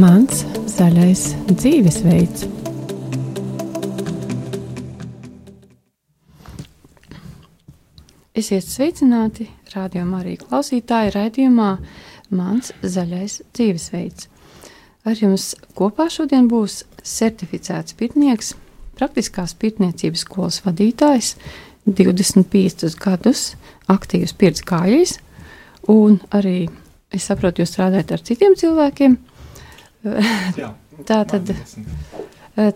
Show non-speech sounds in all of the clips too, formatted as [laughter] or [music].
Mans zaļais dzīvesveids. Esiet sveicināti rādījumā arī klausītāji raidījumā Mans zaļais dzīvesveids. Ar jums kopā šodien būs certificēts pirtnieks, praktiskās pirtniecības skolas vadītājs, 25 gadus aktīvs pirts kājais, un arī es saprotu, jūs strādājat ar citiem cilvēkiem. Jā, [laughs] Tātad,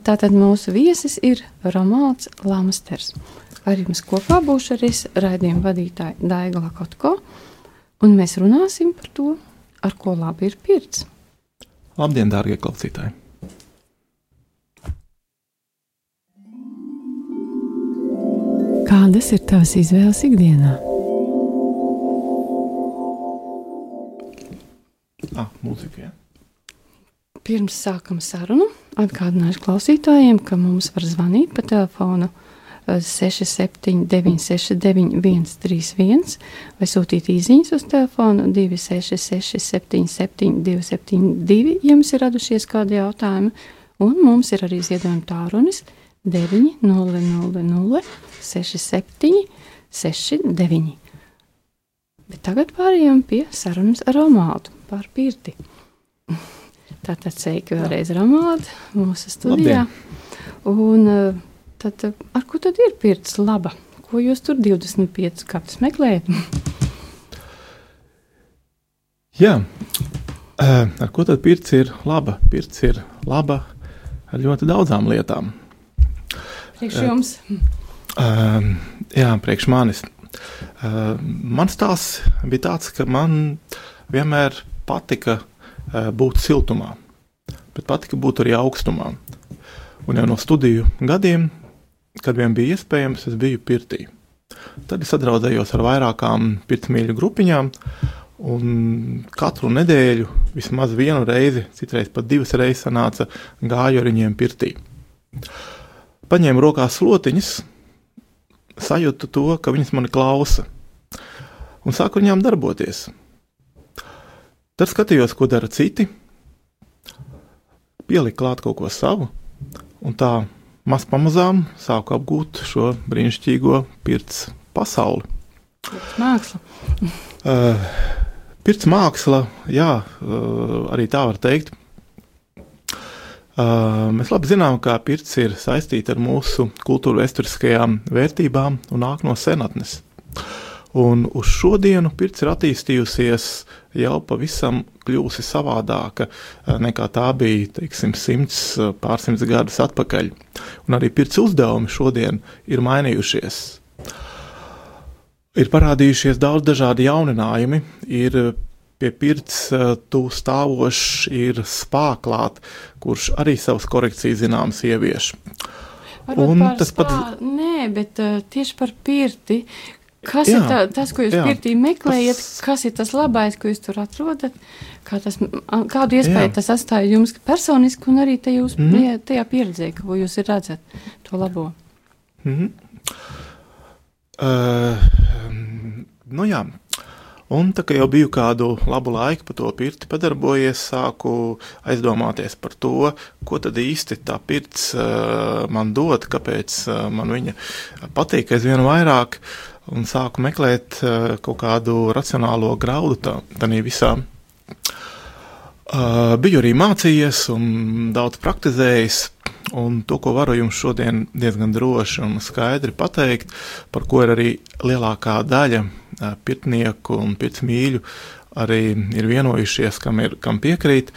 tātad mūsu viesis ir Romanis Lamasters. Ar jums kopā būšu arī raidījuma vadītāja Daiga Lakotko, un mēs runāsim par to, ar ko labi ir pirts. Labdien, dārgie klausītāji! Kādas ir tavas izvēles ikdienā? Ah, mūzika, jā. Pirms sākam sarunu, atgādināšu klausītājiem, ka mums var zvanīt pa telefonu eh, 679, 691, 131 vai sūtīt īsiņas uz telefonu 266, 77, 272, ja jums ir radušies kādi jautājumi. Un mums ir arī ziedojuma tālrunis 900, 67, 69. Bet tagad pārējām pie sarunas ar Romuādu par pirti. Tātad sveiki vēlreiz Romuādu mūsu studijā. Un eh, tad eh, ar ko tad ir pirts laba? Ko jūs tur 25 gadus meklējat? Jā, Eh, ar ko tad pirts ir laba? Pirts ir laba ar ļoti daudzām lietām. Priekš jums. Uh, jā, priekš manis. Uh, mans stāsts bija tāds, ka man vienmēr patika uh, būt siltumā, bet patika būt arī augstumā. Un jau no studiju gadiem, kad vien bija iespējams, es biju pirtī. Tad es sadraudzējos ar vairākām pirtsmīļu grupiņām, un katru nedēļu vismaz vienu reizi, citreiz pat divas reizes sanāca gāju ar viņiem pirtī. Paņēmu rokās slotiņas, sajūtu to, ka viņas mani klausa, un sāku viņām darboties. Tad skatījos, ko dara citi, pieliku klāt kaut ko savu, un tā maz pamazām sāku apgūt šo brīnišķīgo pirts pasauli. Māksla. Uh, pirts māksla, jā, uh, arī tā var teikt. Uh, mēs labi zinām, ka pirts ir saistīta ar mūsu kultūra vēsturiskajām vērtībām un nāk no senatnes. Un uz šodienu pirts ir attīstījusies jau pavisam kļūsi savādāka uh, nekā tā bija, teiksim, simts, uh, pārsimts gadus atpakaļ. Un arī pirts uzdevumi šodien ir mainījušies. Ir parādījušies daudz dažādi jauninājumi, ir pie pirts tu stāvošs, ir spāklāt, kurš arī savas korekcijas zināmas ievieš. Varbūt Un tas pat- spā- Nē, bet uh, tieši par pirti. Kas Jā, ir tā, tas, ko jūs jā. pirtī meklējat? Tas- Kas ir tas labais, ko jūs tur atrodat? Kā tas, kādu iespēju Jā. tas atstāja jums personiski un arī te jūs, mm. tajā pieredzē, ko jūs redzat to labo? Mhm. Uh, nu jā. Un tā kā jau biju kādu labu laiku par to pirti padarbojies, sāku aizdomāties par to, ko tad īsti tā pirts uh, man dod, kāpēc uh, man viņa patīk aizvien vairāk, un sāku meklēt uh, kaut kādu racionālo graudu tanī visā. Uh, biju arī mācījies un daudz praktizējis, un to, ko varu jums šodien diezgan droši un skaidri pateikt, par ko ir arī lielākā daļa pirtnieku un pirtsmīļu arī ir vienojušies, kam, ir, kam piekrīt.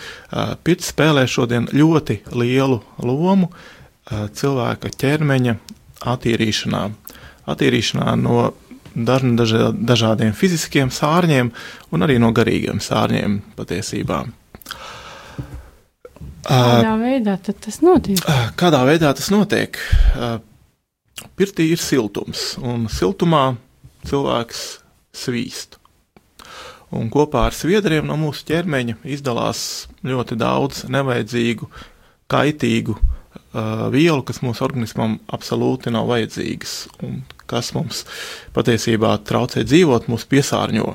Pirts spēlē šodien ļoti lielu lomu cilvēka ķermeņa attīrīšanā. Attīrīšanā no daža, dažādiem fiziskiem sārņiem un arī no garīgiem sārņiem patiesībā. Uh, Kādā veidā tas notiek? Kādā veidā tas notiek? Pirtī ir siltums, un siltumā cilvēks svīst. Un kopā ar sviedriem no mūsu ķermeņa izdalās ļoti daudz nevajadzīgu, kaitīgu uh, vielu, kas mūsu organismam absolūti nav vajadzīgas. Un kas mums patiesībā traucē dzīvot, mūs piesārņo.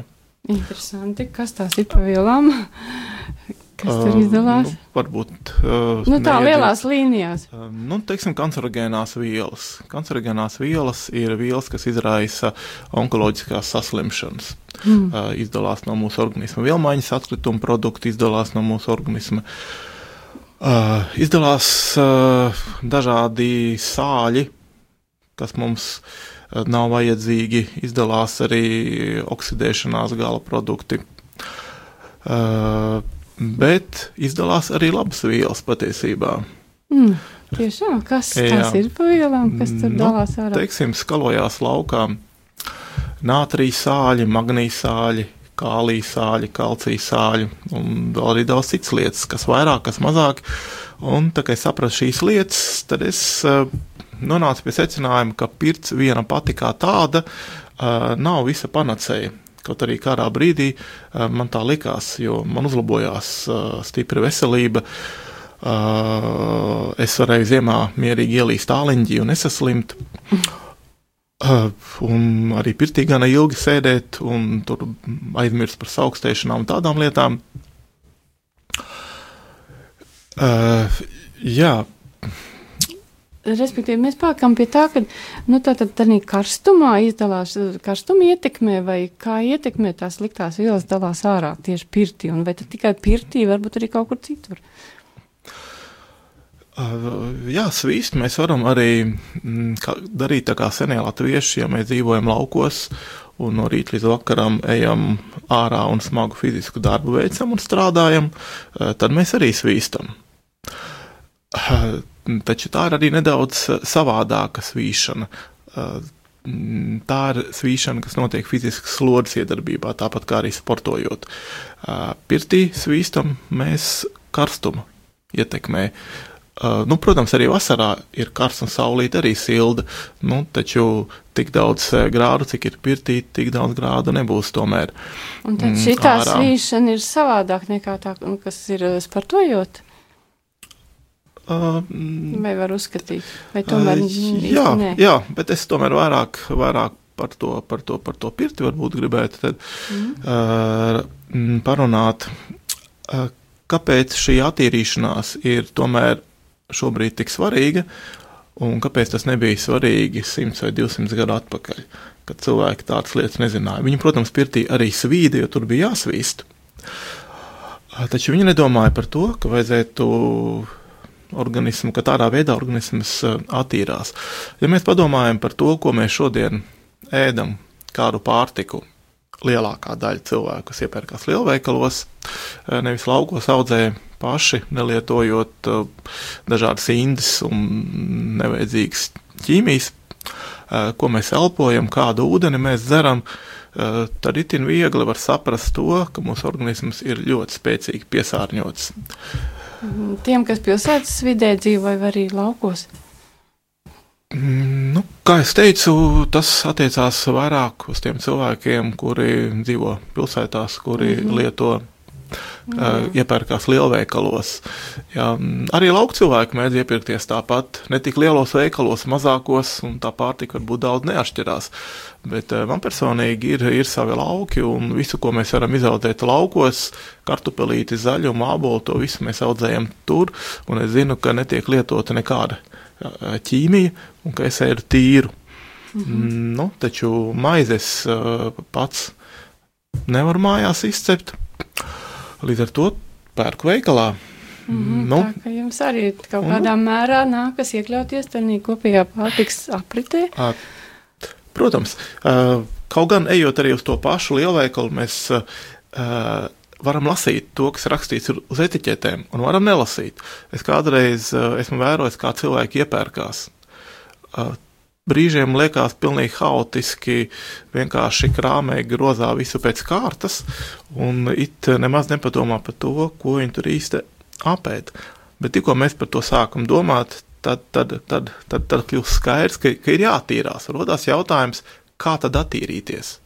Interesanti, kas tās ir pa vielām? Kas tur izdalās? Uh, nu, varbūt uh, nu, tā neiedir. lielās līnijās. Uh, nu, teiksim, kancerogēnās vielas. Kancerogēnās vielas ir vielas, kas izraisa onkoloģiskās saslimšanas. Mm. Uh, izdalās no mūsu organisma vielmaiņas atkrituma produkti, izdalās no mūsu organisma. Uh, izdalās uh, dažādi sāļi, kas mums uh, nav vajadzīgi, izdalās arī oksidēšanās gala produkti. Uh, bet izdalās arī labas vielas patiesībā. Mm, tiešām, kas Jā. tas ir pa vielām, kas tur nu, dalās ārā? Teiksim, skalojās laukā nātrija sāļi, magnīja sāļi, kālija sāļi, kalcija sāļi un vēl arī daudz citas lietas, kas vairāk, kas mazāk. Un tā kā es sapratu šīs lietas, tad es uh, nonācu pie secinājuma, ka pirts viena pati kā tāda uh, nav visa panacēja. Kaut arī kādā brīdī uh, man tā likās, jo man uzlabojās uh, stipra veselība. Uh, es varēju ziemā mierīgi ielīst tāliņģī un nesaslimt. Un arī pirtī gana ilgi sēdēt un tur aizmirst par augstēšanām un tādām lietām. Jā, Respektīvi, mēs pārkam pie tā, ka nu, tā tad tādā karstumā izdalās, karstuma ietekmē vai kā ietekmē tās sliktās vielas dalās ārā tieši pirtī, un vai tad tikai pirtī, varbūt arī kaut kur citur. Jā, svīst mēs varam arī mm, darīt tā kā senie latvieši, ja mēs dzīvojam laukos un no rīta līdz vakaram ejam ārā un smagu fizisku darbu veicam un strādājam, tad mēs arī svīstam. Taču tā ir arī nedaudz eh, savādāka svīšana. Eh, tā ir svīšana, kas notiek fiziskas slodzes iedarbībā, tāpat kā arī sportojot. Eh, pirtī svīstam mēs karstumu ietekmē. Nu, protams, arī vasarā ir karsts un saulīte arī silda, nu, taču tik daudz grādu, cik ir pirtī, tik daudz grādu nebūs tomēr. Un tad šī tā svīšana ir savādāk nekā tā, kas ir sportojot? Vai var uzskatīt, vai tomēr jā, nē? jā, bet es tomēr vairāk, vairāk par to, par to, par to pirti varbūt gribētu tad, mm. uh, parunāt, uh, kāpēc šī attīrīšanās ir tomēr šobrīd tik svarīga un kāpēc tas nebija svarīgi 100 vai 200 gadu atpakaļ, kad cilvēki tādas lietas nezināja. Viņi, protams, pirtī arī svīda, jo tur bija jāsvīst. Uh, taču viņi nedomāja par to, ka vajadzētu organismu, ka tādā veidā organisms eh, attīrās. Ja mēs padomājam par to, ko mēs šodien ēdam, kādu pārtiku, lielākā daļa cilvēku, kas iepērkās lielveikalos, eh, nevis laukos audzē paši, nelietojot eh, dažādas indes un nevajadzīgas ķīmijas, ko mēs elpojam, kādu ūdeni mēs dzeram, tad itin viegli var saprast to, ka mūsu organisms ir ļoti spēcīgi piesārņots. Tiem, kas pilsētas vidē dzīvo vai arī laukos? Mm, nu, kā jau teicu, tas attiecās vairāk uz tiem cilvēkiem, kuri dzīvo pilsētās, kuri mm -hmm. lieto Uh, iepērkās lielveikalos. Jā, arī lauku cilvēki mēdz iepirkties tāpat, ne tik lielos veikalos, mazākos, un tā pārtika varbūt daudz neatšķirās. Bet man personīgi ir, ir savi lauki, un visu, ko mēs varam izaudzēt laukos, kartupelīti, zaļumu, ābolu, to visu mēs audzējam tur, un es zinu, ka netiek lietota nekāda ķīmija, un ka es ēdu tīru. Mm -hmm. nu, taču maizes pats nevar mājās izcept. Līdz ar to pērku veikalā. Mm -hmm, nu, tā, jums arī kaut kādā un, mērā nākas iekļauties tajā kopējā pārtiks apritē. A, protams, kaut gan ejot arī uz to pašu lielveikalu, mēs varam lasīt to, kas rakstīts uz etiķetēm, un varam nelasīt. Es kādreiz esmu vērojis, kā cilvēki iepērkās brīžiem liekas pilnīgi haotiski, vienkārši krāmē grozā visu pēc kārtas, un it nemaz nepadomā par to, ko viņi tur īsti apēd. Bet tikko mēs par to sākam domāt, tad, tad, tad, tad, tad kļūst skaidrs, ka, ka ir jātīrās. Rodās jautājums, kā tad attīrīties?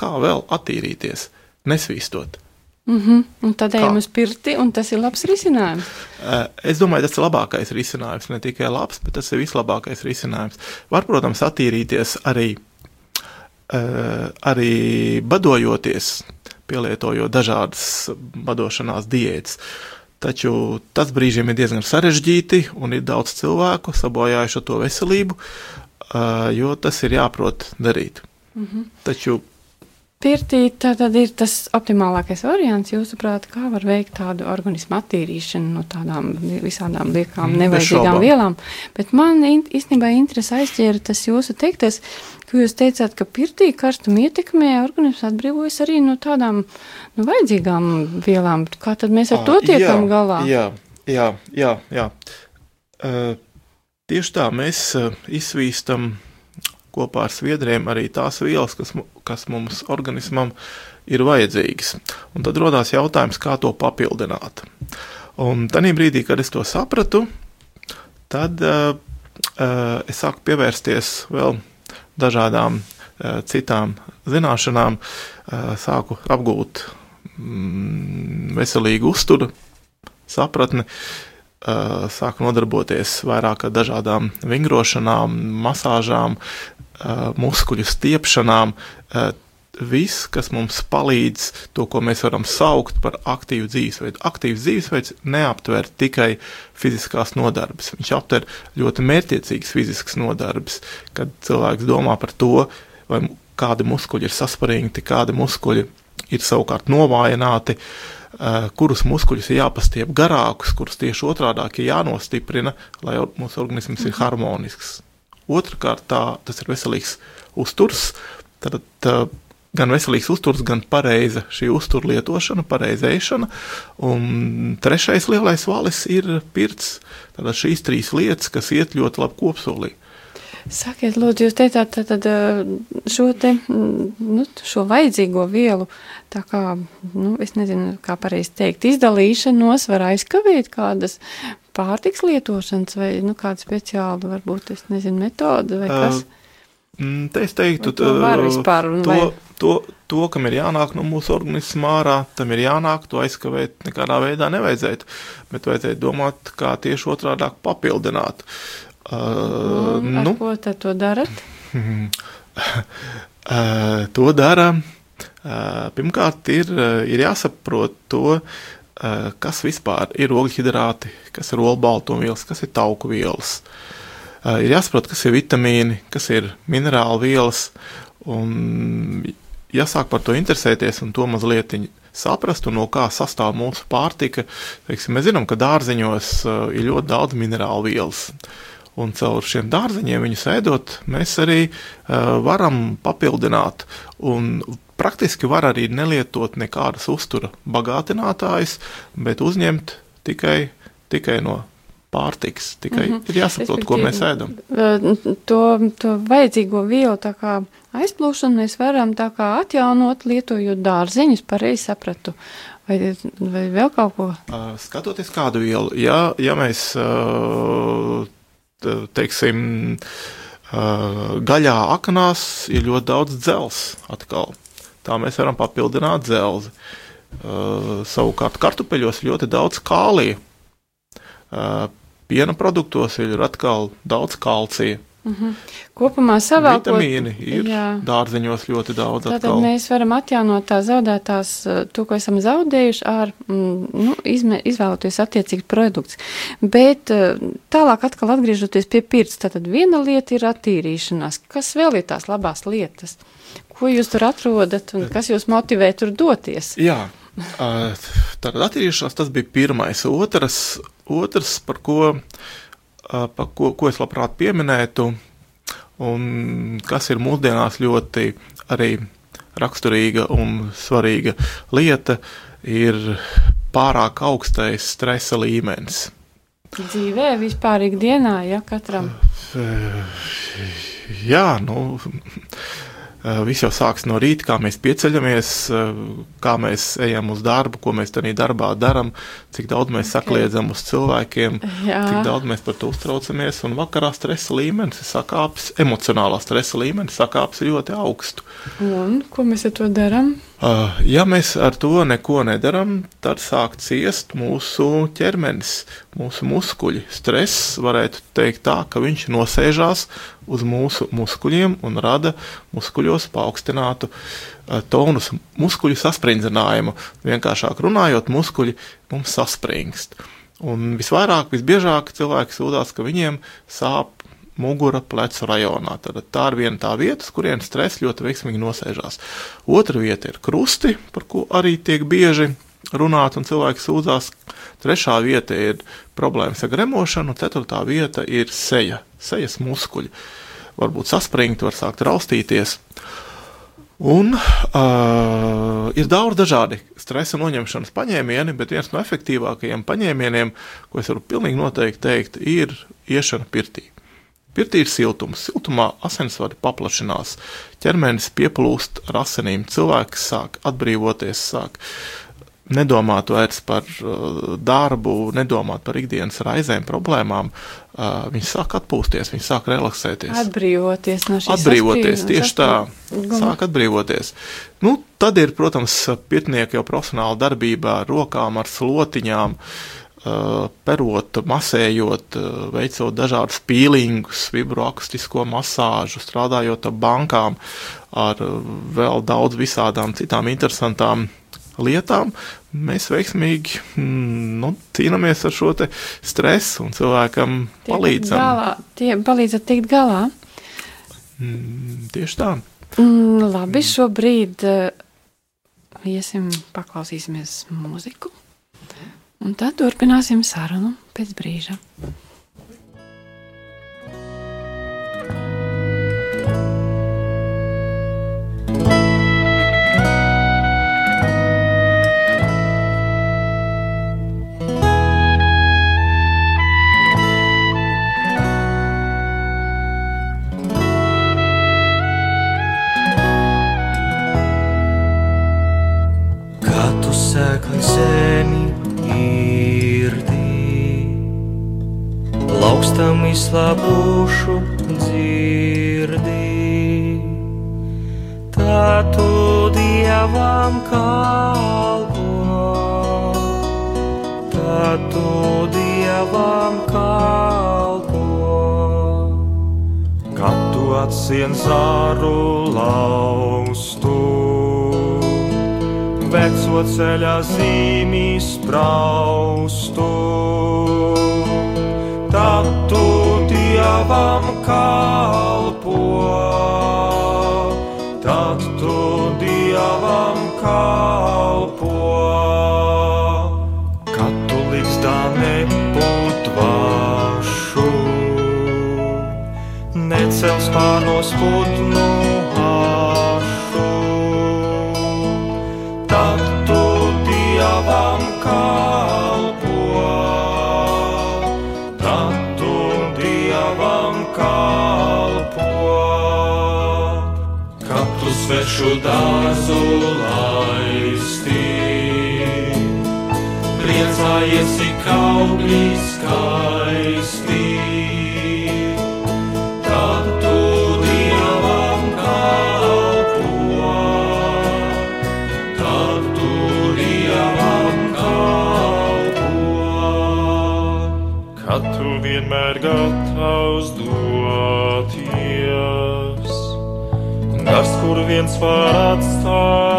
Kā vēl attīrīties, nesvīstot? Mm -hmm. Un tad ejam uz pirti, un tas ir labs risinājums. Uh, es domāju, tas ir labākais risinājums. Ne tikai labs, bet tas ir vislabākais risinājums. Var, protams, attīrīties arī, uh, arī badojoties, pielietojot dažādas badošanās diētas. Taču tas brīžiem ir diezgan sarežģīti, un ir daudz cilvēku sabojājuši to veselību, uh, jo tas ir jāprot darīt. Mm -hmm. Taču Pirtī tad ir tas optimālākais variants, jūsuprāt, kā var veikt tādu organismu attīrīšanu no tādām visādām liekām, mm, nevajadzīgām vielām. Bet man īstenībā interesi aizķēra tas jūsu teiktais, ka jūs teicāt, ka pirtī karstuma ietekmē organisms atbrīvojas arī no tādām nu, vajadzīgām vielām. Kā tad mēs ar to tiekam jā, galā? Jā, jā, jā. jā. Uh, tieši tā mēs uh, izsvīstam kopā ar sviedriem arī tās vielas, kas, kas mums organismam ir vajadzīgas. Un tad rodās jautājums, kā to papildināt. Un tajā brīdī, kad es to sapratu, tad uh, uh, es sāku pievērsties vēl dažādām uh, citām zināšanām, uh, sāku apgūt mm, veselīgu uzturu, sapratni. Uh, sāku nodarboties vairāk ar dažādām vingrošanām, masāžām, muskuļu stiepšanām. Viss, kas mums palīdz, to, ko mēs varam saukt par aktīvu dzīvesveidu. Aktīvs dzīvesveids neaptver tikai fiziskās nodarbes. Viņš aptver ļoti mērķiecīgas fiziskas nodarbes, kad cilvēks domā par to, vai kādi muskuļi ir sasparingti, kādi muskuļi ir savukārt novājināti. Kurus muskuļus ir jāpastiep garākus, kurus tieši otrādi ir jānostiprina, lai mūsu organisms ir mhm. harmonisks. Otrakārt, tā, tas ir veselīgs uzturs. Tad, tā, gan veselīgs uzturs, gan pareiza šī uztura lietošana, pareiza ēšana. Un trešais lielais valis ir pirts. Tātad šīs trīs lietas, kas iet ļoti labi kopsolī. Sakiet, lūdzu, jūs teicāt, tad šo te, nu, šo vajadzīgo vielu, tā kā, nu, es nezinu, kā pareizi teikt, izdalīšanos var aizkavēt kādas pārtiks lietošanas vai, nu, kāda speciāla, varbūt, es nezinu, metoda vai kas? Uh, te es teiktu, to, vispār, to, vai... to, to, kam ir jānāk no mūsu organisma ārā, tam ir jānāk, to aizkavēt nekādā veidā nevajadzētu, bet vajadzētu domāt, kā tieši otrādāk papildināt. Uh, Un, nu, ko tad to darat? [laughs] uh, to dara. Uh, pirmkārt, ir, uh, ir jāsaprot to, uh, kas vispār ir ogļhidrāti, kas ir olbaltumvielas, kas ir tauku vielas. Uh, ir jāsaprot, kas ir vitamīni, kas ir minerāli vielas, un jāsāk par to interesēties un to mazliet saprast, no kā sastāv mūsu pārtika. Teiksim, mēs zinām, ka dārzeņos uh, ir ļoti daudz minerālu vielas. Un caur šiem dārzeņiem viņus ēdot, mēs arī uh, varam papildināt. Un praktiski var arī nelietot nekādas uztura bagātinātājas, bet uzņemt tikai, tikai no pārtiks. Tikai mm -hmm. ir jāsaprot, ko mēs ēdam. To, to vajadzīgo vielu aizplūšanu mēs varam atjaunot, lietojot dārzeņus, pareizi sapratu. Vai, vai vēl kaut ko? Uh, skatoties kādu vielu, ja, ja mēs uh, teiksim, gaļā aknās ir ļoti daudz dzelzs atkal. Tā mēs varam papildināt dzelzi. Savukārt kartupeļos ļoti daudz kālija. Piena produktos ir atkal daudz kalcija. Mm -hmm. Kopumā savākot. Vitamīni ir jā. dārzeņos ļoti daudz. Tātad atkal. mēs varam atjaunot tā zaudētās, eh, to, ko esam zaudējuši, ar, mm, nu, izmē, izvēloties attiecīgs produkts. Bet eh, tālāk atkal atgriežoties pie pirts, tātad viena lieta ir attīrīšanās. Kas vēl ir tās labās lietas? Ko jūs tur atrodat un kas jūs motivē tur doties? Jā. Tātad attīrīšanās tas bija pirmais. Otrs, otrs par ko ko, ko es labprāt pieminētu, un kas ir mūsdienās ļoti arī raksturīga un svarīga lieta, ir pārāk augstais stresa līmenis. Dzīvē, vispār ikdienā, ja katram? Jā, nu, viss jau sākas no rīta, kā mēs pieceļamies, eh, kā mēs ejam uz darbu, ko mēs tajā darbā darām, cik daudz mēs okay. sakliedzam uz cilvēkiem, Jā. cik daudz mēs par to uztraucamies. Un vakarā stresa līmenis sakāps, emocionālā stresa līmenis sakāps ļoti augstu. Un ko mēs ar to darām? Uh, ja mēs ar to neko nedaram, tad sāk ciest mūsu ķermenis, mūsu muskuļi. Stress varētu teikt tā, ka viņš nosēžās uz mūsu muskuļiem un rada muskuļos paaugstinātu uh, tonus, muskuļu sasprindzinājumu. Vienkāršāk runājot, muskuļi mums saspringst. Un visvairāk, visbiežāk cilvēki sūdzās, ka viņiem sāp mugura plecu rajonā. Tad tā ir viena tā vieta, uz kurienes stress ļoti veiksmīgi nosēžās. Otra vieta ir krusti, par ko arī tiek bieži runāt, un cilvēki sūdzās. Trešā vieta ir problēmas ar gremošanu, ceturtā vieta ir seja, sejas muskuļi. Varbūt saspringti, var sākt raustīties. Un uh, ir daudz dažādi stresa noņemšanas paņēmieni, bet viens no efektīvākajiem paņēmieniem, ko es varu pilnīgi noteikti teikt, ir iešana pirtī. Pirtī ir siltums, siltumā asinsvadi paplašinās, ķermenis pieplūst ar asinīm, cilvēks sāk atbrīvoties, sāk nedomāt vairs par uh, darbu, nedomāt par ikdienas raizēm, problēmām. Uh, viņi sāk atpūsties, viņi sāk relaksēties. Atbrīvoties no šīs Atbrīvoties, tieši tā, sāk atbrīvoties. Nu, tad ir, protams, pirtnieki jau profesionāla darbībā ar rokām, ar slotiņām. Uh, Uh, perot, masējot, uh, veicot dažādus pīlingus, vibroakustisko masāžu, strādājot ar bankām, ar uh, vēl daudz visādām citām interesantām lietām, mēs veiksmīgi mm, nu, cīnāmies ar šo stresu un cilvēkam tiek palīdzam. Galā, tie palīdzat tikt galā. Mm, tieši tā. Mm, labi, šobrīd uh, iesim paklausīsimies mūziku. Un tad turpināsim sarunu pēc brīža. Izslāpušu dzirdī. Tā tu dievam kalpo, tā tu dievam kalpo. Kad tu atsien zāru laustu, veco ceļā zīmīs spraustu. Tad tu dievam kalpo, tad tu dievam kalpo. Kad tu līdzdā neputvašu, necels pārnos putnu svešu dārzu laisti. Priecājies, cik augļi kur viens var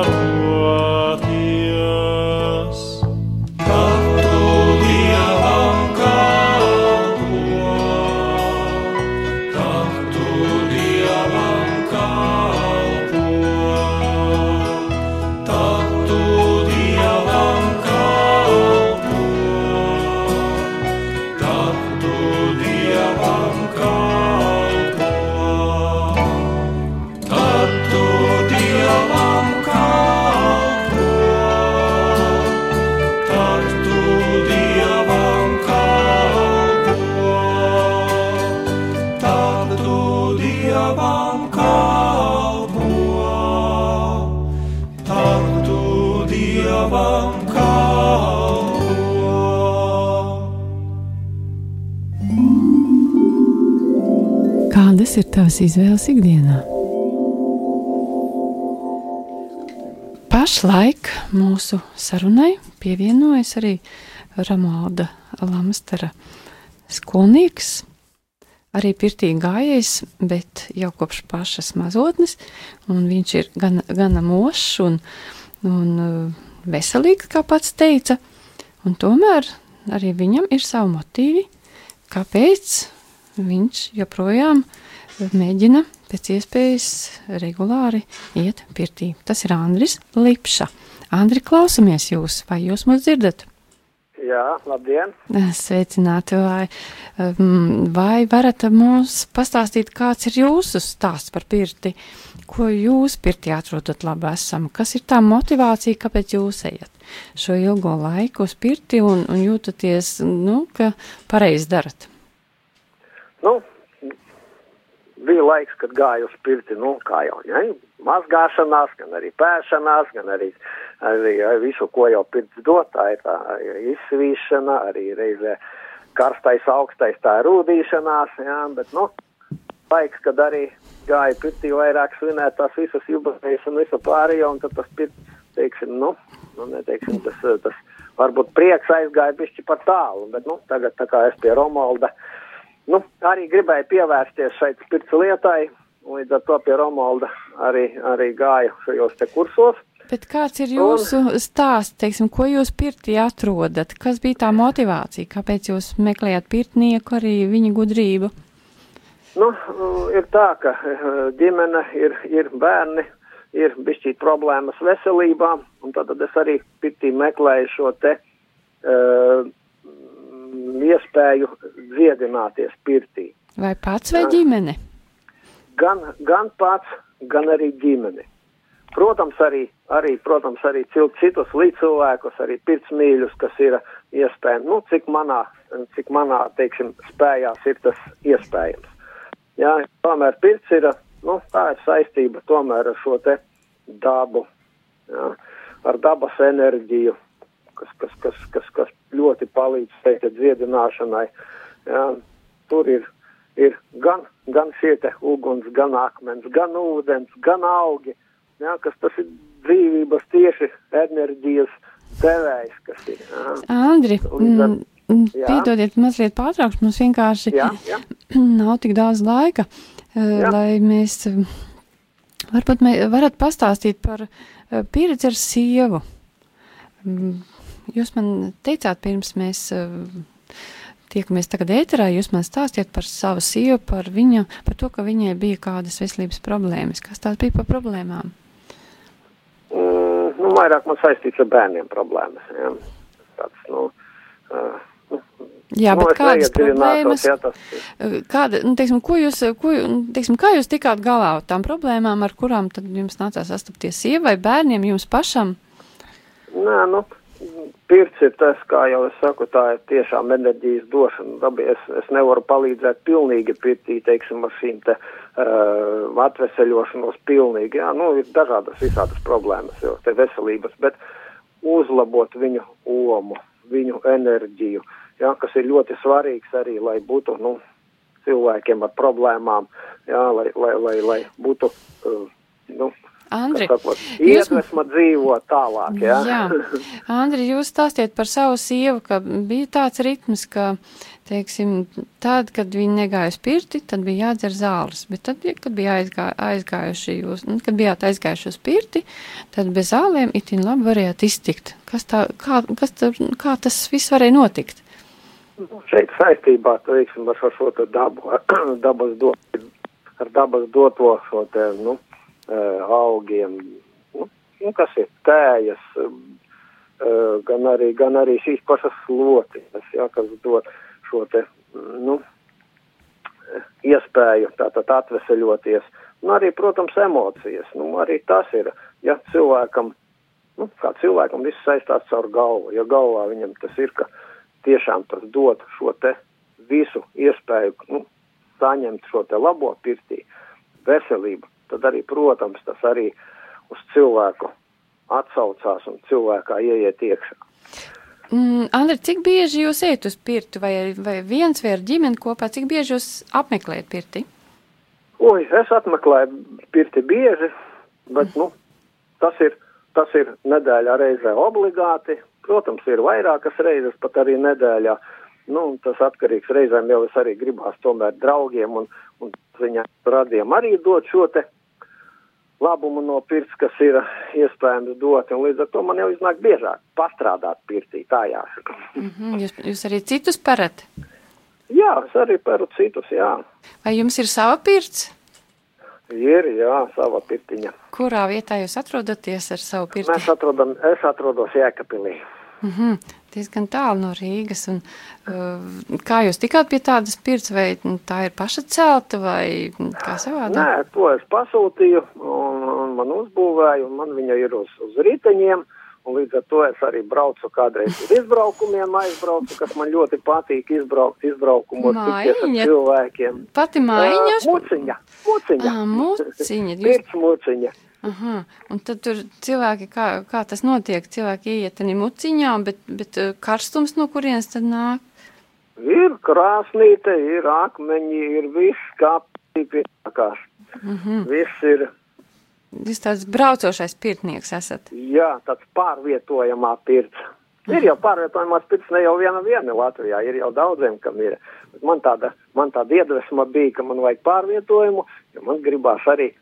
Kādas ir tavas izvēles ikdienā? pašlaik mūsu sarunai pievienojas arī Ramalda Lamstara skolnieks, arī pirtī gājējis, bet jau kopš pašas mazotnes, viņš ir gan, gana mošs un, un veselīgs, kā pats teica, un tomēr arī viņam ir savi motīvi, kāpēc viņš joprojām mēģina pēc iespējas regulāri iet pirtī. Tas ir Andris Lipša. Andri, klausamies jūs, vai jūs mūs dzirdat? Jā, labdien! Sveicināti, vai, um, vai varat mums pastāstīt, kāds ir jūsu stāsts par pirti? Ko jūs pirtī atrodat labi esam? Kas ir tā motivācija, kāpēc jūs ejat šo ilgo laiku uz pirti un, un jūtaties, nu, ka pareizi darat? Nu, bija laiks, kad gāju uz pirti, nu, kā jau, ja, mazgāšanās, gan arī pēšanās, gan arī, arī visu, ko jau pirts dot, tā ir tā izsvīšana, arī reizē karstais, augstais, tā ir rūdīšanās, jā, bet, nu, laiks, kad arī gāja pirtī vairāk svinēt tās visas jubilejas un visu pārējo, un tad tas pirts, teiksim, nu, nu, neteiksim, tas, tas varbūt prieks aizgāja bišķi par tālu, bet, nu, tagad tā kā es pie Romalda, Nu, arī gribēju pievērsties šeit spirts lietai, līdz ar to pie Romalda arī, arī gāju šajos te kursos. Bet kāds ir jūsu un, stāsts, teiksim, ko jūs pirtī atrodat? Kas bija tā motivācija? Kāpēc jūs meklējāt pirtnieku, arī viņa gudrību? Nu, ir tā, ka eh, ģimene ir, ir bērni, ir bišķīt problēmas veselībā, un tad es arī pirtī meklēju šo te uh, iespēju dziedināties pirtī. Vai pats vai ģimene? Gan, gan pats, gan arī ģimene. Protams, arī, arī, protams, arī citus līdzcilvēkus, arī pirtsmīļus, kas ir iespējams, nu, cik manā, cik manā, teiksim, spējās ir tas iespējams. Jā, tomēr pirts ir, nu, tā ir saistība tomēr ar šo te dabu, jā, ar dabas enerģiju, kas, kas, kas, kas, kas ļoti palīdz teikt dziedināšanai. Jā, tur ir, ir gan, gan šie te uguns, gan akmens, gan ūdens, gan augi, jā, kas tas ir dzīvības tieši enerģijas devējs, kas ir. Jā. Andri, mm, mm, piedodiet mazliet pārtraukšu, mums vienkārši jā, jā. [clears throat] nav tik daudz laika, jā. lai mēs, varbūt mē, varat pastāstīt par pieredzi ar sievu. Mm, jūs man teicāt, pirms mēs tiekamies tagad ēterā, jūs man stāstiet par savu sievu, par viņu, par to, ka viņai bija kādas veselības problēmas. Kas tās bija par problēmām? Mm, nu, vairāk man saistīts ar bērniem problēmas. Ja. Tāds, nu, uh, Jā, nu, bet kādas problēmas, jā, tas... kāda, nu, teiksim, ko jūs, ko, teiksim, kā jūs tikāt galā ar tām problēmām, ar kurām tad jums nācās sastapties sievai, bērniem, jums pašam? Nē, nu, pirts ir tas, kā jau es saku, tā ir tiešām enerģijas došana. Dabi, es, es nevaru palīdzēt pilnīgi pirtī, teiksim, ar šīm te uh, atveseļošanos pilnīgi. Jā, nu, ir dažādas visādas problēmas, jo te veselības, bet uzlabot viņu omu, viņu enerģiju, jā, kas ir ļoti svarīgs arī, lai būtu, nu, cilvēkiem ar problēmām, jā, lai, lai, lai, lai būtu, uh, nu, Andri, iedvesma jūs... dzīvot tālāk, jā. jā. Andri, jūs stāstiet par savu sievu, ka bija tāds ritms, ka, teiksim, tad, kad viņi negāja uz pirti, tad bija jādzer zāles, bet tad, kad bija aizgā, aizgājuši jūs, nu, kad bijāt aizgājuši uz pirti, tad bez zālēm itin labi varējāt iztikt. Kas tā, kā, kas tā, kā tas viss varēja notikt? Nu, šeit saistībā, teiksim, ar šo, šo dabu, ar [clears throat] dabas dot, ar dabas doto šo te, nu, augiem, nu, nu, kas ir tējas, uh, gan, arī, gan arī šīs pašas slotiņas, ja, kas dod šo te, nu, iespēju tātad atveseļoties. Un arī, protams, emocijas. Nu, arī tas ir, ja cilvēkam, nu, kā cilvēkam viss saistās caur galvu. Ja galvā viņam tas ir, ka tiešām tas dod šo te visu iespēju, nu, saņemt šo te labo pirtī, veselību, tad arī, protams, tas arī uz cilvēku atsaucās un cilvēkā ieiet iekšā. Mm, Andri, cik bieži jūs ejat uz pirti, vai, vai viens vai ar ģimeni kopā, cik bieži jūs apmeklējat pirti? Oi, es apmeklēju pirti bieži, bet, nu, tas ir tas ir nedēļā reizē obligāti. Protams, ir vairākas reizes, pat arī nedēļā. Nu, tas atkarīgs reizēm jau es arī gribās tomēr draugiem un, un viņa radiem arī dot šo te labumu no pirts, kas ir iespējams dot, un līdz ar to man jau iznāk biežāk pastrādāt pirtī, tā jāsaka. Mm -hmm. jūs, jūs arī citus perat? Jā, es arī peru citus, jā. Vai jums ir sava pirts? Ir, jā, sava pirtiņa. Kurā vietā jūs atrodaties ar savu pirti? Mēs atrodam, es atrodos Jēkapilī. Mm -hmm. Diezgan tālu no Rīgas. Un, uh, kā jūs tikāt pie tādas pirts, vai tā ir paša celta, vai kā savādāk? Nē, to es pasūtīju, un, un man uzbūvēju, un man viņa ir uz, uz riteņiem. Un līdz ar to es arī braucu kādreiz uz izbraukumiem, aizbraucu, kas man ļoti patīk izbraukt izbraukumos, ar cilvēkiem. Pati mājiņa? Ā, Muciņa, muciņa. Ah, muciņa. [laughs] Jūs, Pirts muciņa. Aha, un tad tur cilvēki, kā, kā tas notiek, cilvēki ieiet arī muciņā, bet, bet uh, karstums no kurienes tad nāk? Ir krāsnīte, ir akmeņi, ir viss, kā pienākās. Mm -hmm. Viss ir, Jūs tāds braucošais pirtnieks esat. jā, tāds pārvietojamā pirts. Ir jau pārvietojamās pirts, ne jau viena viena Latvijā, ir jau daudziem, kam ir. Man tāda, man tāda iedvesma bija, ka man vajag pārvietojumu, jo man gribās arī,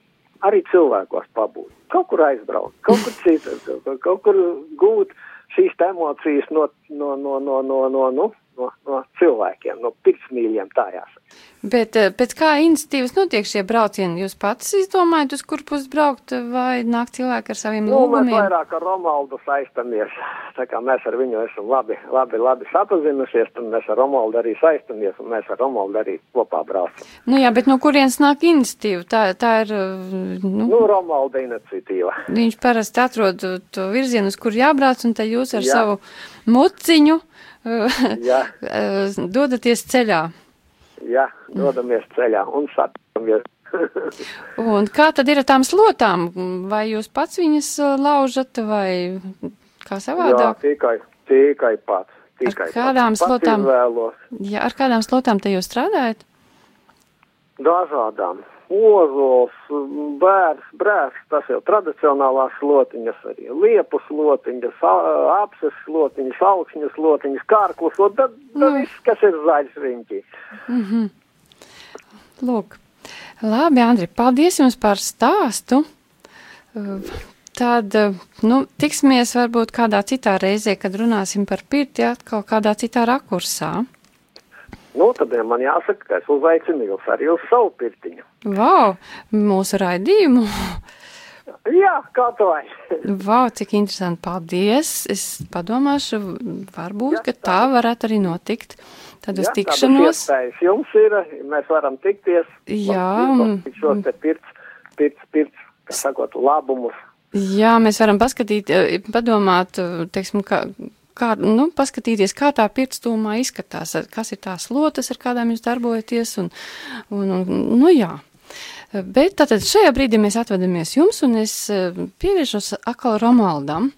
arī cilvēkos pabūt. Kaut kur aizbraukt, kaut kur citur, [laughs] kaut, kur- gūt šīs emocijas no, no, no, no, no, no, no, no, no cilvēkiem, no pirtsmīļiem tā jāsaka. Bet pēc kā iniciatīvas notiek šie braucieni? Jūs pats izdomājat, uz kur pus braukt, vai nāk cilvēki ar saviem Nu, mēs lūgumiem? vairāk ar Romaldu saistamies. Tā kā mēs ar viņu esam labi, labi, labi sapazinušies, tad mēs ar Romaldu arī saistamies, un mēs ar Romaldu arī kopā braucam. Nu jā, bet no kurienes nāk iniciatīva? Tā, tā ir, uh, nu, Nu, Romalda iniciatīva. viņš parasti atrod to virzienu, uz kur jābrauc, un tad jūs ar Jā. savu muciņu Jā, [laughs] dodaties ceļā. jā, dodamies ceļā un satiekamies. [laughs] Un kā tad ir ar tām slotām? Vai jūs pats viņas laužat, vai kā jā, savādāk? tikai, tikai pats. Tikai Ar kādām pats. Pats slotām? izvēlos. Jā, ar kādām slotām te jūs strādājat? Dažādām. Ozols, bērs, brērs, tas jau tradicionālās slotiņas, arī liepu slotiņas, apses slotiņas, augšņas slotiņas, kārklu slotiņas, tad, tad Nu. viss, kas ir zaļš riņķī. Lūk, labi, Andri, paldies jums par stāstu. Tad, nu, tiksimies varbūt kādā citā reizē, kad runāsim par pirti atkal kādā citā rakursā. Nu, tad ja man jāsaka, ka es uzaicinu jūs arī uz savu pirtiņu. Vau, mūsu raidījumu! Jā, kā to vai. Vau, cik interesanti, paldies! Es padomāšu, varbūt, ka tā varētu arī notikt. Tad uz tikšanos. Iespējas jums ir, mēs varam tikties. Jā, šos te pirts, pirts, pirts, kā sakot, labumus. Jā, mēs varam paskatīt, eh, padomāt, eh, teiksim, kā, kā, nu, paskatīties, kā tā pirkstūmā izskatās, kas ir tās lotas, ar kādām jūs darbojaties, un, un, un nu jā. Bet tātad šajā brīdī mēs atvadamies jums, un es eh, pievēršos atkal Romaldam.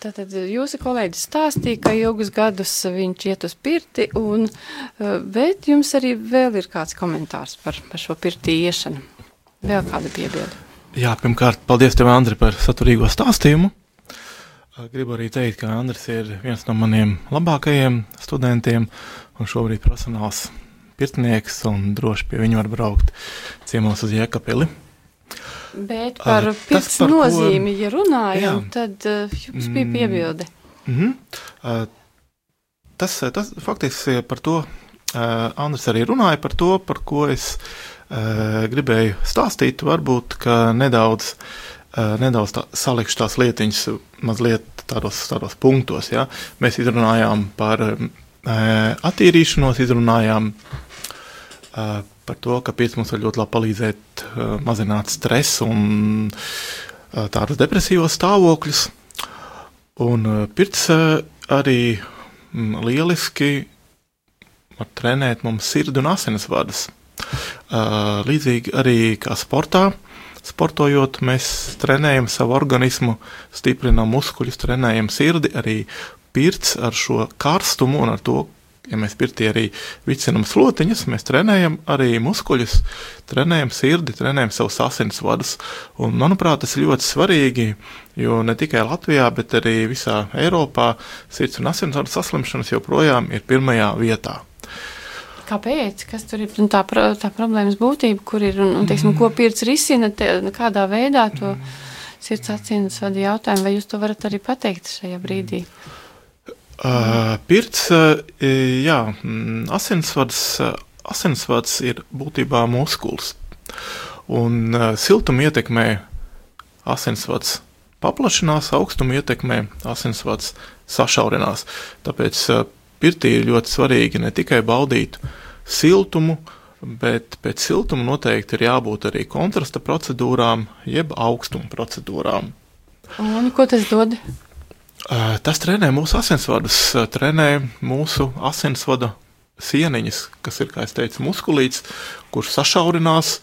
Tātad jūsu kolēģis stāstīja, ka ilgus gadus viņš iet uz pirti, un, eh, bet jums arī vēl ir kāds komentārs par, par šo pirtī iešanu. Vēl kāda piebilda? Jā, pirmkārt, paldies tev, Andri, par saturīgo stāstījumu. Uh, Gribu arī teikt, ka Andris ir viens no maniem labākajiem studentiem un šobrīd profesionāls pirtnieks un droši pie viņa var braukt ciemos uz Jēkabili. Bet Ar- par tas, pirts par ko- nozīmi, ja runājam, Jā. tad uh, jums bija Mm. piebilde. Mhm. Uh, Tas, tas faktiski par to uh, Andris arī runāja par to, par ko es uh, gribēju stāstīt. Varbūt, ka nedaudz, uh, nedaudz tā, salikšu tās lietiņas mazliet tādos, tādos punktos. Ja? Mēs izrunājām par uh, attīrīšanos, izrunājām uh, par to, ka pirts mums var ļoti labi palīdzēt uh, mazināt stresu un uh, tādus depresīvos stāvokļus. Un uh, pirts uh, arī mm, lieliski var trenēt mums sirdi un asinis vadas. Uh, līdzīgi arī kā sportā. Sportojot, mēs trenējam savu organismu, stiprinām muskuļus, trenējam sirdi. Arī pirts ar šo karstumu un ar to Ja mēs pirtī arī vicinam slotiņas, mēs trenējam arī muskuļus, trenējam sirdi, trenējam savus asinsvadus. Un, manuprāt, tas ir ļoti svarīgi, jo ne tikai Latvijā, bet arī visā Eiropā sirds un asinsvadu saslimšanas joprojām ir pirmajā vietā. Kāpēc? Kas tur ir tā, tā problēmas būtība, kur ir un, un teiksim, ko pirts risina, te, kādā veidā to sirds asinsvadu jautājumu, vai jūs to varat arī pateikt šajā brīdī? Uh, pirts, uh, jā, mm, asinsvads, uh, asinsvads ir būtībā muskulis. Un uh, siltumu ietekmē asinsvads paplašinās, augstumu ietekmē asinsvads sašaurinās. Tāpēc uh, pirtī ir ļoti svarīgi ne tikai baudīt siltumu, bet pēc siltuma noteikti ir jābūt arī kontrasta procedūrām, jeb augstuma procedūrām. Un ko tas dod? Tas trenē mūsu asinsvadus, trenē mūsu asinsvada sieniņas, kas ir, kā es teicu, muskulīts, kurš sašaurinās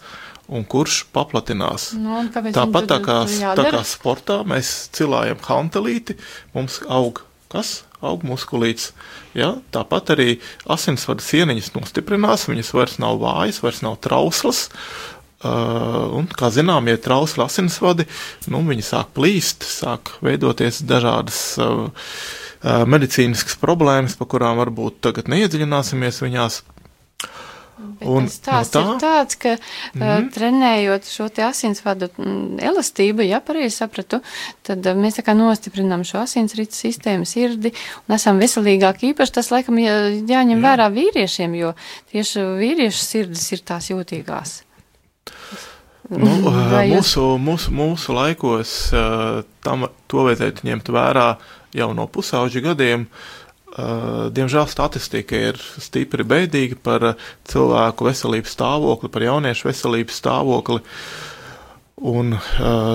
un kurš paplatinās. Nu, Tāpat tā kā, tā kā sportā mēs cilājam hantelīti, mums aug kas? Aug muskulīts. Ja? Tāpat arī asinsvada sieniņas nostiprinās, viņas vairs nav vājas, vairs nav trauslas, Uh, un, kā zinām, ja ir trausli asinsvadi, nu, viņi sāk plīst, sāk veidoties dažādas uh, uh, medicīniskas problēmas, par kurām varbūt tagad neiedziļināsimies viņās. Bet un tas tā, ir tāds, ka mm -hmm. uh, trenējot šo te asinsvadu mm, elastību, ja pareizi sapratu, tad uh, mēs tā kā nostiprinām šo asinsritu sistēmu, sirdi un esam veselīgāki. Īpaši tas, laikam, jā, jāņem Jā. vērā vīriešiem, jo tieši vīriešu sirdis ir tās jūtīgās. Nu, mūsu, mūsu, mūsu laikos tam, to vajadzētu ņemt vērā jau no pusauģa gadiem. Diemžēl statistika ir stipri bēdīga par cilvēku veselības stāvokli, par jauniešu veselības stāvokli. Un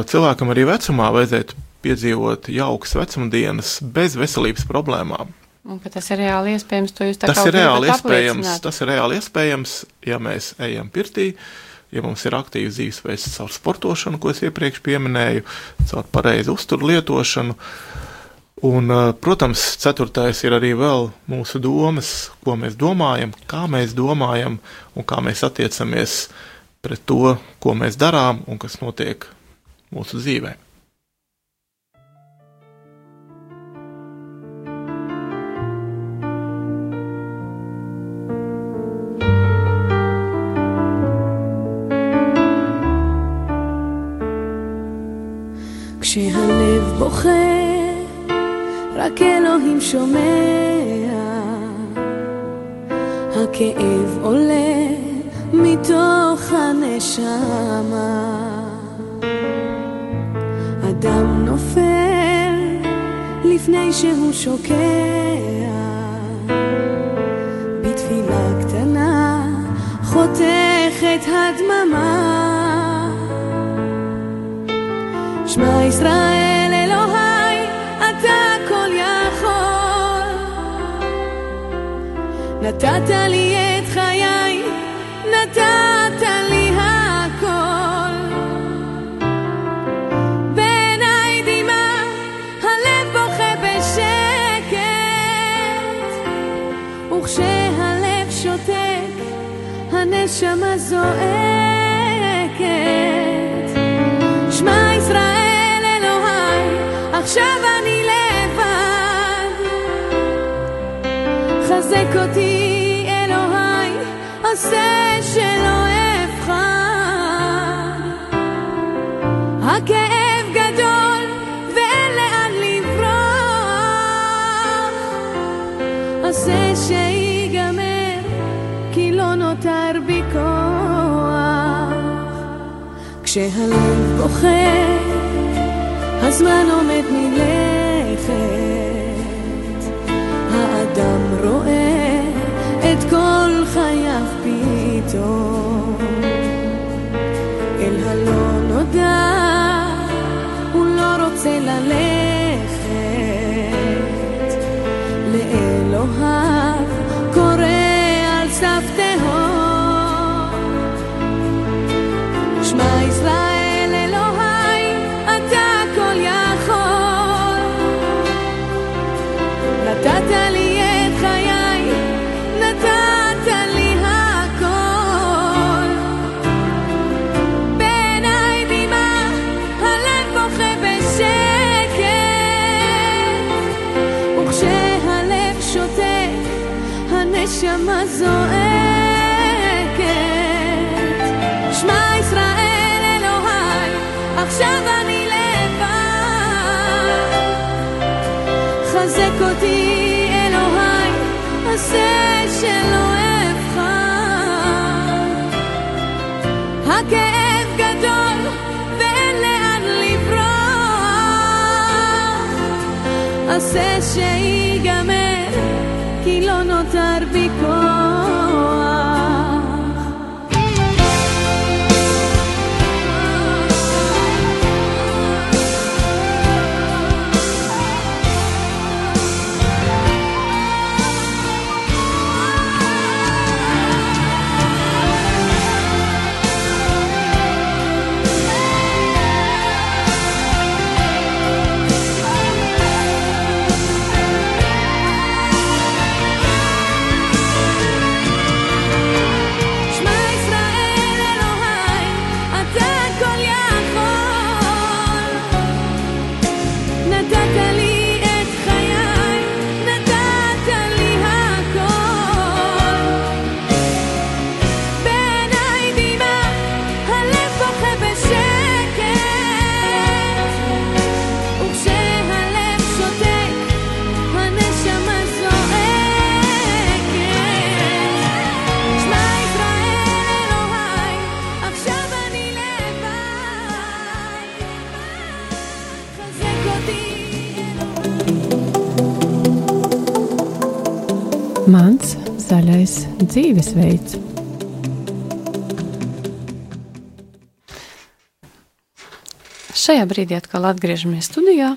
cilvēkam arī vecumā vajadzētu piedzīvot jaukas vecuma dienas bez veselības problēmām. Un, tas ir reāli iespējams, tas ir reāli iespējams. Tas ir reāli iespējams, ja mēs ejam pirtī, uh, ja mums ir aktīvs dzīvesveids caur sportošanu, ko es iepriekš pieminēju, caur pareizu uzturu lietošanu. Un, eh, protams, ceturtais ir arī vēl mūsu domas, ko mēs domājam, kā mēs domājam un kā mēs attiecamies pret to, ko mēs darām un kas notiek mūsu dzīvēm. כשהלב בוכה, רק אלוהים שומע. הכאב עולה מתוך הנשמה. אדם נופל לפני שהוא שוקע. בתפילה קטנה חותכת הדממה. שמע ישראל נתת לי את כשהלב בוחר הזמן עומד מלכת, האדם רואה את כל חייו פתאום. אל הלא נודע הוא לא רוצה ללכת, לאלוהיו dzīvesveids. Šajā brīdī atkal atgriežamies studijā,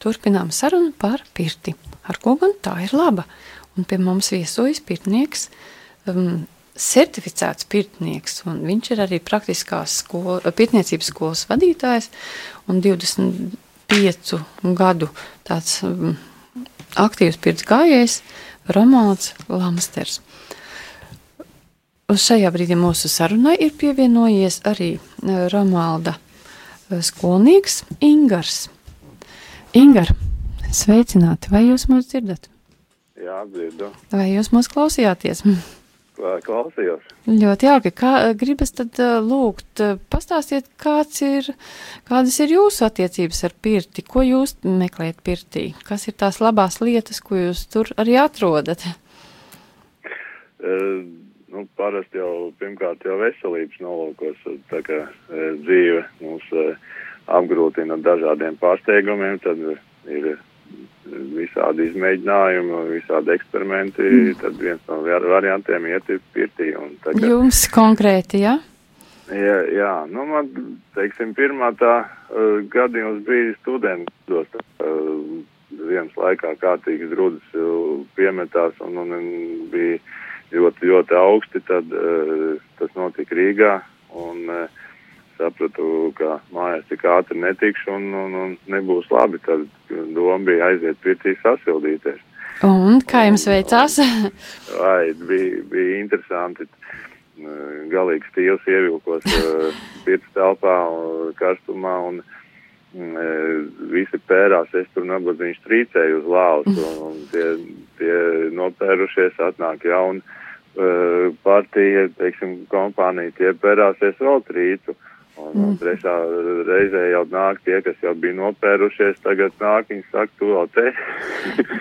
turpinām sarunu par pirti. Ar ko gan tā ir laba? Un pie mums viesojas pirtnieks, um, certificēts pirtnieks, viņš ir arī praktiskās skolo, pirtniecības skolas vadītājs un 25 gadu tāds um, aktīvs pirts gājējs Romalds Lamsters. Uz šajā brīdī mūsu sarunai ir pievienojies arī eh, Romalda eh, skolnieks Ingars. Ingar, sveicināti, vai jūs mūs dzirdat? Jā, dzirdu. Vai jūs mūs klausījāties? Klausījos. Ļoti jauki. Kā gribas tad eh, lūgt, pastāstiet, kāds ir, kādas ir jūsu attiecības ar pirti? Ko jūs meklējat pirtī? Kas ir tās labās lietas, ko jūs tur arī atrodat? Uh, nu, parasti jau pirmkārt jau veselības nolūkos, tā kā uh, dzīve mūs uh, apgrūtina dažādiem pārsteigumiem, tad uh, ir uh, visādi izmēģinājumi, visādi eksperimenti, mm. tad viens no var- variantiem iet ir pirtī. Un, tā kā, Jums konkrēti, jā? jā, jā, nu man, teiksim, pirmā tā uh, gadījums bija studentos. Uh, dienas laikā kārtīgas grūdas uh, piemetās un, un, un bija ļoti, ļoti augsti, tad uh, tas notika Rīgā un uh, sapratu, ka mājās tik ātri netikšu un, un, un nebūs labi. Tad doma bija aiziet pirtī sasildīties. Un kā jums veicās? [laughs] Vai, bija, bija interesanti. Uh, Galīgi stils ievilkos pirts telpā, karstumā, un visi pērās. Es tur nabadzīgs trīcēju uz lāvas, [laughs] un, tie, tie nopērušies, atnāk jauni uh, partija, teiksim, kompānija, tie pērāsies vēl trīcu. Un, un trešā reizē jau nāk tie, kas jau bija nopērušies, tagad nāk, viņi saka, tu vēl te.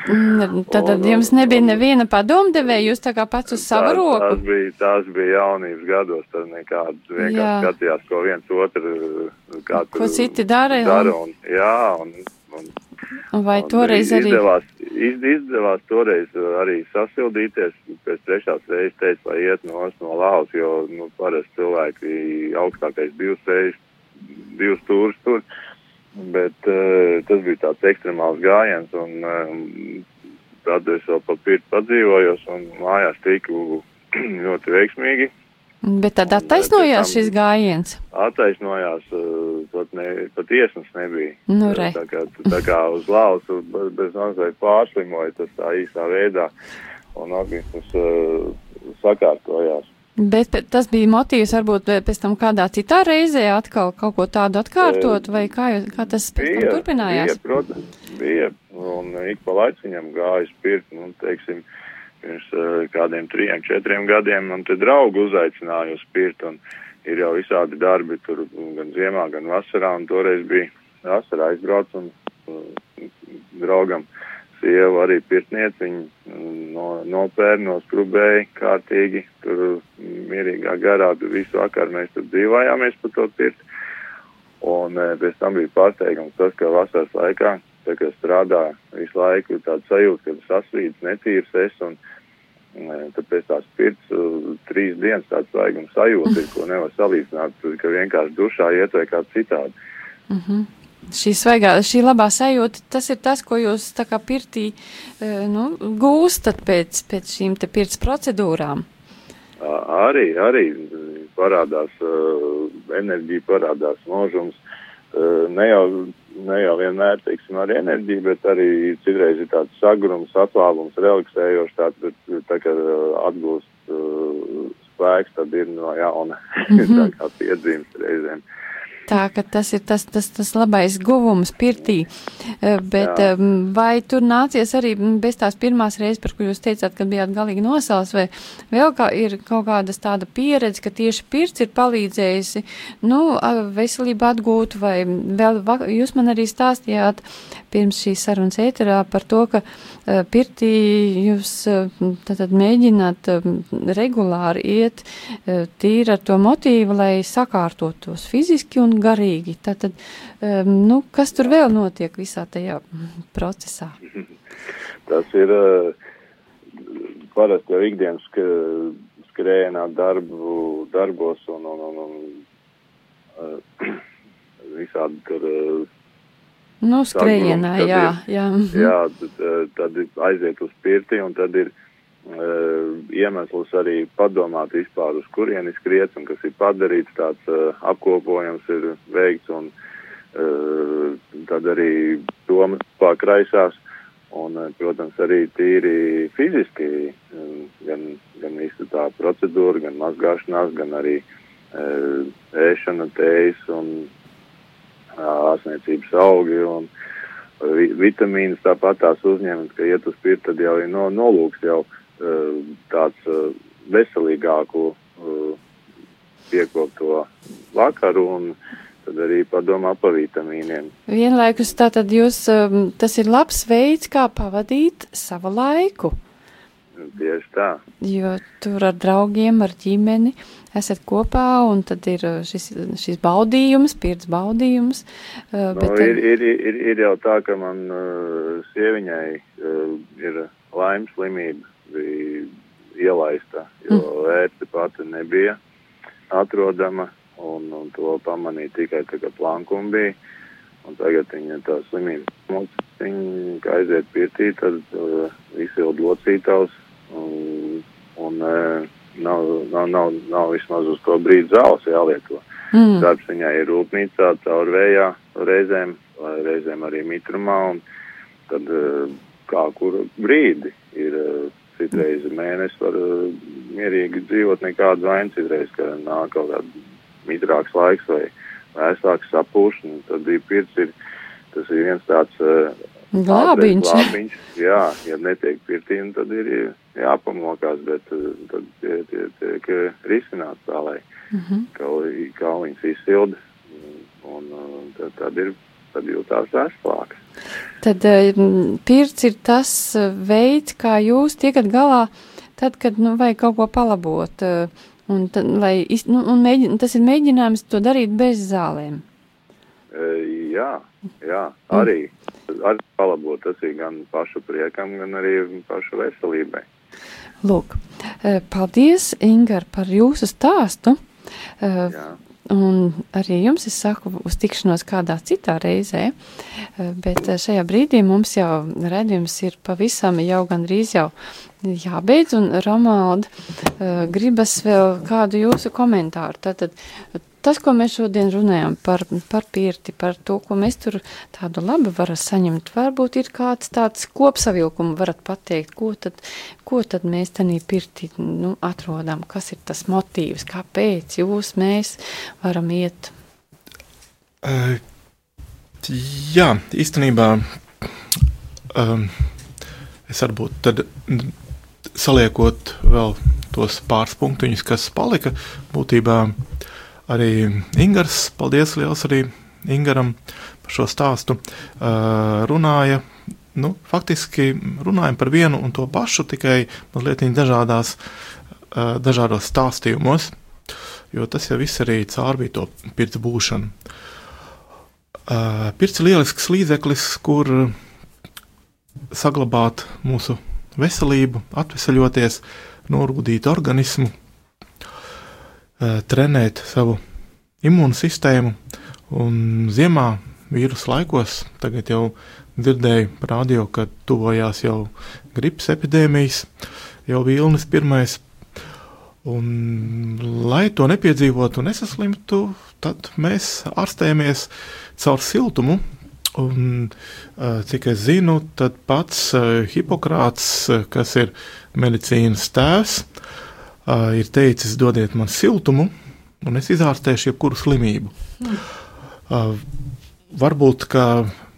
Mm, Tad, tad jums nebija neviena padomdevēja, jūs tā kā pats uz savu roku. Tās bija, tās bija jaunības gados, tad nekādas Jā. vienkārši skatījās, ko viens otru, kā Ko citi dara, un- dara un, jā, un, un, Vai un toreiz arī? izdevās, iz, izdevās toreiz arī sasildīties, pēc trešās reizes teica, lai iet no, no laus, jo, nu, parasti cilvēki augstākais divas reizes, divas stūras tur, bet uh, tas bija tāds ekstremāls gājiens, un um, tad es vēl pa pirtu padzīvojos, un mājās tiku [clears throat] ļoti veiksmīgi. Bet tad attaisnojās šis gājiens. Attaisnojās, uh, pat, ne, pat iesnas nebija. Nu, re. tā, kā, tā kā uz lausu bez- mazliet pārslimoja tas tā īsā veidā, un organisms uh, sakārtojās. Bet tas bija motīvs varbūt pēc tam kādā citā reizē atkal kaut ko tādu atkārtot, vai kā, jūs- kā tas pēc tam turpinājās? Bija, protams, bija, un ik pa laikam gāja spirt, nu, teiksim, pirms uh, kādiem trijiem, četriem gadiem man te draugu uzaicināja uz spirtu, un ir jau visādi darbi tur gan ziemā, gan vasarā, un toreiz bija vasarā aizbrauc, un uh, draugam sieva arī pirtniec, viņa no, nopēr, noskrubēja kārtīgi, tur mierīgā garā, tur visu vakaru mēs tur dzīvojāmies pa to pirti. Un e, pēc tam bija pārsteigums tas, ka vasaras laikā, tā kā strādā visu laiku, ir tāda sajūta, ka sasvīts, netīrs es, un e, tad pēc tās pirts trīs dienas tāds svaigums sajūta ir, ko nevar salīdzināt, ka vienkārši dušā iet vai kā citādi. Mm -hmm. Šī svaigā, šī labā sajūta, tas ir tas, ko jūs tā kā pirtī e, nu, gūstat pēc, pēc šīm te pirts procedūrām. Arī, arī parādās uh, enerģija, parādās mūžums. Uh, ne, jau, ne jau vienmēr, teiksim, arī enerģija, bet arī citreiz ir tāds sagrums, atklāvums, relaksējošs, tāds, bet tā kā uh, atgūst uh, spēks, tad ir no jauna mm [laughs] -hmm. tā kā piedzīmes reizēm. Uh, tā ka tas ir tas, tas, tas labais guvums pirtī. Eh, bet Jā. vai tur nācies arī bez tās pirmās reizes, par kur jūs teicāt, ka bijāt galīgi nosals, vai vēl kā ir kaut kādas tāda pieredze, ka tieši pirts ir palīdzējusi, nu, veselību atgūt, vai vēl, jūs man arī stāstījāt pirms šīs sarunas ēterā par to, ka uh, pirtī jūs tātad mēģināt regulāri iet tīri ar to motīvu, lai sakārtotos fiziski un garīgi. Tātad, um, nu, kas tur vēl notiek visā tajā procesā? [laughs] Tas ir uh, parasti jau ikdienas sk skrējienā darbu, darbos un, un, un, un uh, [clears throat] visādi tur. Uh, Nu, skrējienā, jā, jā. Jā, tad, tad aiziet uz pirti un tad ir uh, iemesls arī padomāt vispār, uz kurieni skriet un kas ir padarīts, tāds uh, apkopojums ir veikts un uh, tad arī domas pārkraisās un, uh, protams, arī tīri fiziski, uh, gan, gan visu tā procedūra, gan mazgāšanās, gan arī uh, ēšana, tējas un āsniecības augi un vitamīnas tāpat tās uzņemt, ka iet uz pirti, tad jau ir no, nolūks jau tāds veselīgāku piekop to vakaru un tad arī padomā par vitamīniem. Vienlaikus tātad jūs, tas ir labs veids, kā pavadīt savu laiku. Tieši tā. Jo tur ar draugiem, ar ģimeni esat kopā, un tad ir šis, šis baudījums, pieredz baudījums. Uh, bet, no, ir, ir, ir, ir jau tā, ka man sieviņai ir laimes slimība, bija ielaista, jo mm. ērti pati nebija atrodama, un, un to pamanīja tikai tagad plankuma bija. Un tagad viņa tā slimība mūcis, viņa aiziet pirtī, tad uh, izsild locītavs, un, un uh, nav, nav, nav, nav vismaz uz to brīdi zāles jālieto. Mm. Darbs viņai ir rūpnīcā, caur vējā reizēm, vai reizēm arī mitrumā, un tad eh, kā kuru brīdi ir eh, citreiz mēnesis var eh, mierīgi dzīvot nekādu vainu, citreiz, ka nāk kaut kāds mitrāks laiks vai vēsāks sapūšana, tad bija pirts ir, tas ir viens tāds glābiņš. glābiņš. Jā, ja netiek pirtīm, tad ir jāpamokās, bet eh, tad tie, tie tiek risināts tā, lai mm -hmm. kauliņas ka izsilda un tad, tad ir tad jūtās vestlāks. Tad pirts ir tas veids, kā jūs tiekat galā, tad, kad nu, vajag kaut ko palabot. Un, tad, lai, nu, un mēģin, tas ir mēģinājums to darīt bez zālēm. E, jā, jā, arī. Arī palabot, tas ir gan pašu priekam, gan arī pašu veselībai. Lūk, eh, paldies, Ingar, par jūsu stāstu. Eh, Jā. Un arī jums es saku uz tikšanos kādā citā reizē, eh, bet šajā brīdī mums jau redzījums ir pavisam jau gandrīz jau jābeidz, un Romalda gribas vēl kādu jūsu komentāru. Tātad tas, ko mēs šodien runājam par, par pirti, par to, ko mēs tur tādu labi varam saņemt, varbūt ir kāds tāds kopsavilkums, varat pateikt, ko tad, ko tad mēs tenī pirti nu, atrodam, kas ir tas motīvs, kāpēc jūs, mēs varam iet? Uh, jā, īstenībā um, es varbūt tad saliekot vēl tos pāris punktiņus, kas palika, būtībā arī Ingars, paldies liels arī Ingaram par šo stāstu, uh, runāja. Nu, faktiski runājam par vienu un to pašu, tikai mazliet dažādās, uh, dažādos stāstījumos, jo tas jau viss arī cārbīja to pirts būšanu. Uh, pirts ir lielisks līdzeklis, kur saglabāt mūsu veselību, atvesaļoties, norūdīt organismu, trenēt savu imūnsistēmu, Un ziemā, vīrusu laikos, tagad jau dzirdēju radio, ka tuvojās jau gripas epidēmijas, jau vilnis pirmais. Un, lai to nepiedzīvotu un nesaslimtu, tad mēs ārstējamies caur siltumu. Un, cik es zinu, tad pats Hipokrāts, kas ir medicīnas tēvs, ir teicis: dodiet man siltumu, un es izārstēšu jebkuru slimību. Mm. Varbūt, ka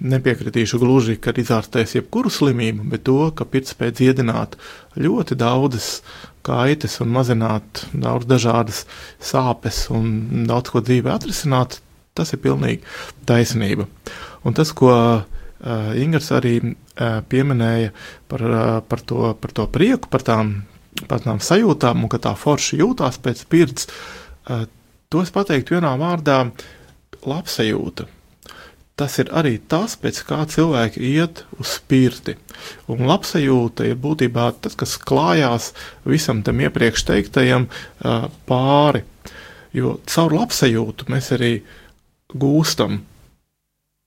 nepiekritīšu gluži, ka izārstēs jebkuru slimību, bet to, ka pirts spēj dziedināt ļoti daudzas kaitas un mazināt daudz dažādas sāpes un daudz ko dzīvē atrisināt, tas ir pilnīgi taisnība. Un tas, ko uh, Ingers arī uh, pieminēja par, uh, par, to, par to prieku, par tām, tām sajūtām un ka tā forši jūtās pēc pirts, uh, to es pateiktu vienā vārdā labsajūta. Tas ir arī tas, pēc kā cilvēki iet uz spirti. Un labsajūta ir būtībā tas, kas klājās visam tam iepriekš teiktajam uh, pāri. Jo caur labsajūtu mēs arī gūstam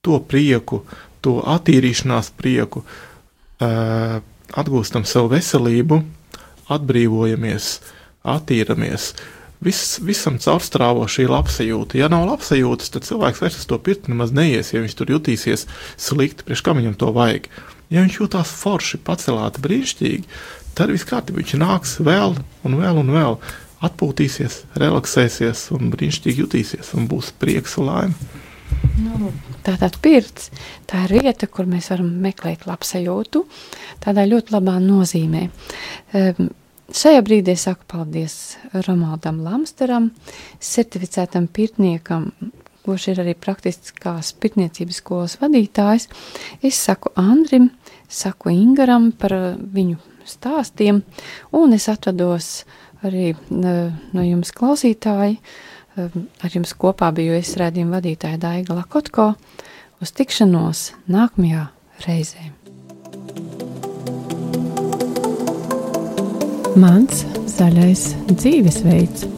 to prieku, to attīrīšanās prieku, uh, atgūstam savu veselību, atbrīvojamies, attīramies. Viss, visam caurstrāvo šī labsajūta. Ja nav labsajūtas, tad cilvēks vairs uz to pirti nemaz neies, ja viņš tur jutīsies slikti, priekš kam viņam to vajag. Ja viņš jūtās forši, pacelāti, brīnišķīgi, tad viss kārtībā viņš nāks vēl un vēl un vēl, atpūtīsies, relaksēsies un brīnišķīgi jutīsies un būs prieks un laime. Nu, tā tad pirts, tā ir vieta, kur mēs varam meklēt labsajūtu, tādā ļoti labā nozīmē. Um, Šajā brīdī saku paldies Romualdam Lamsteram, certificētam pirtniekam, kurš ir arī praktiskās pirtniecības skolas vadītājs. Es saku Andrim, saku Ingaram par viņu stāstiem, un es atvados arī no jums klausītāji. Ar jums kopā biju es redzījuma vadītāja Daiga Lakotko. Uz tikšanos nākamajā reizē! Mans zaļais dzīvesveids.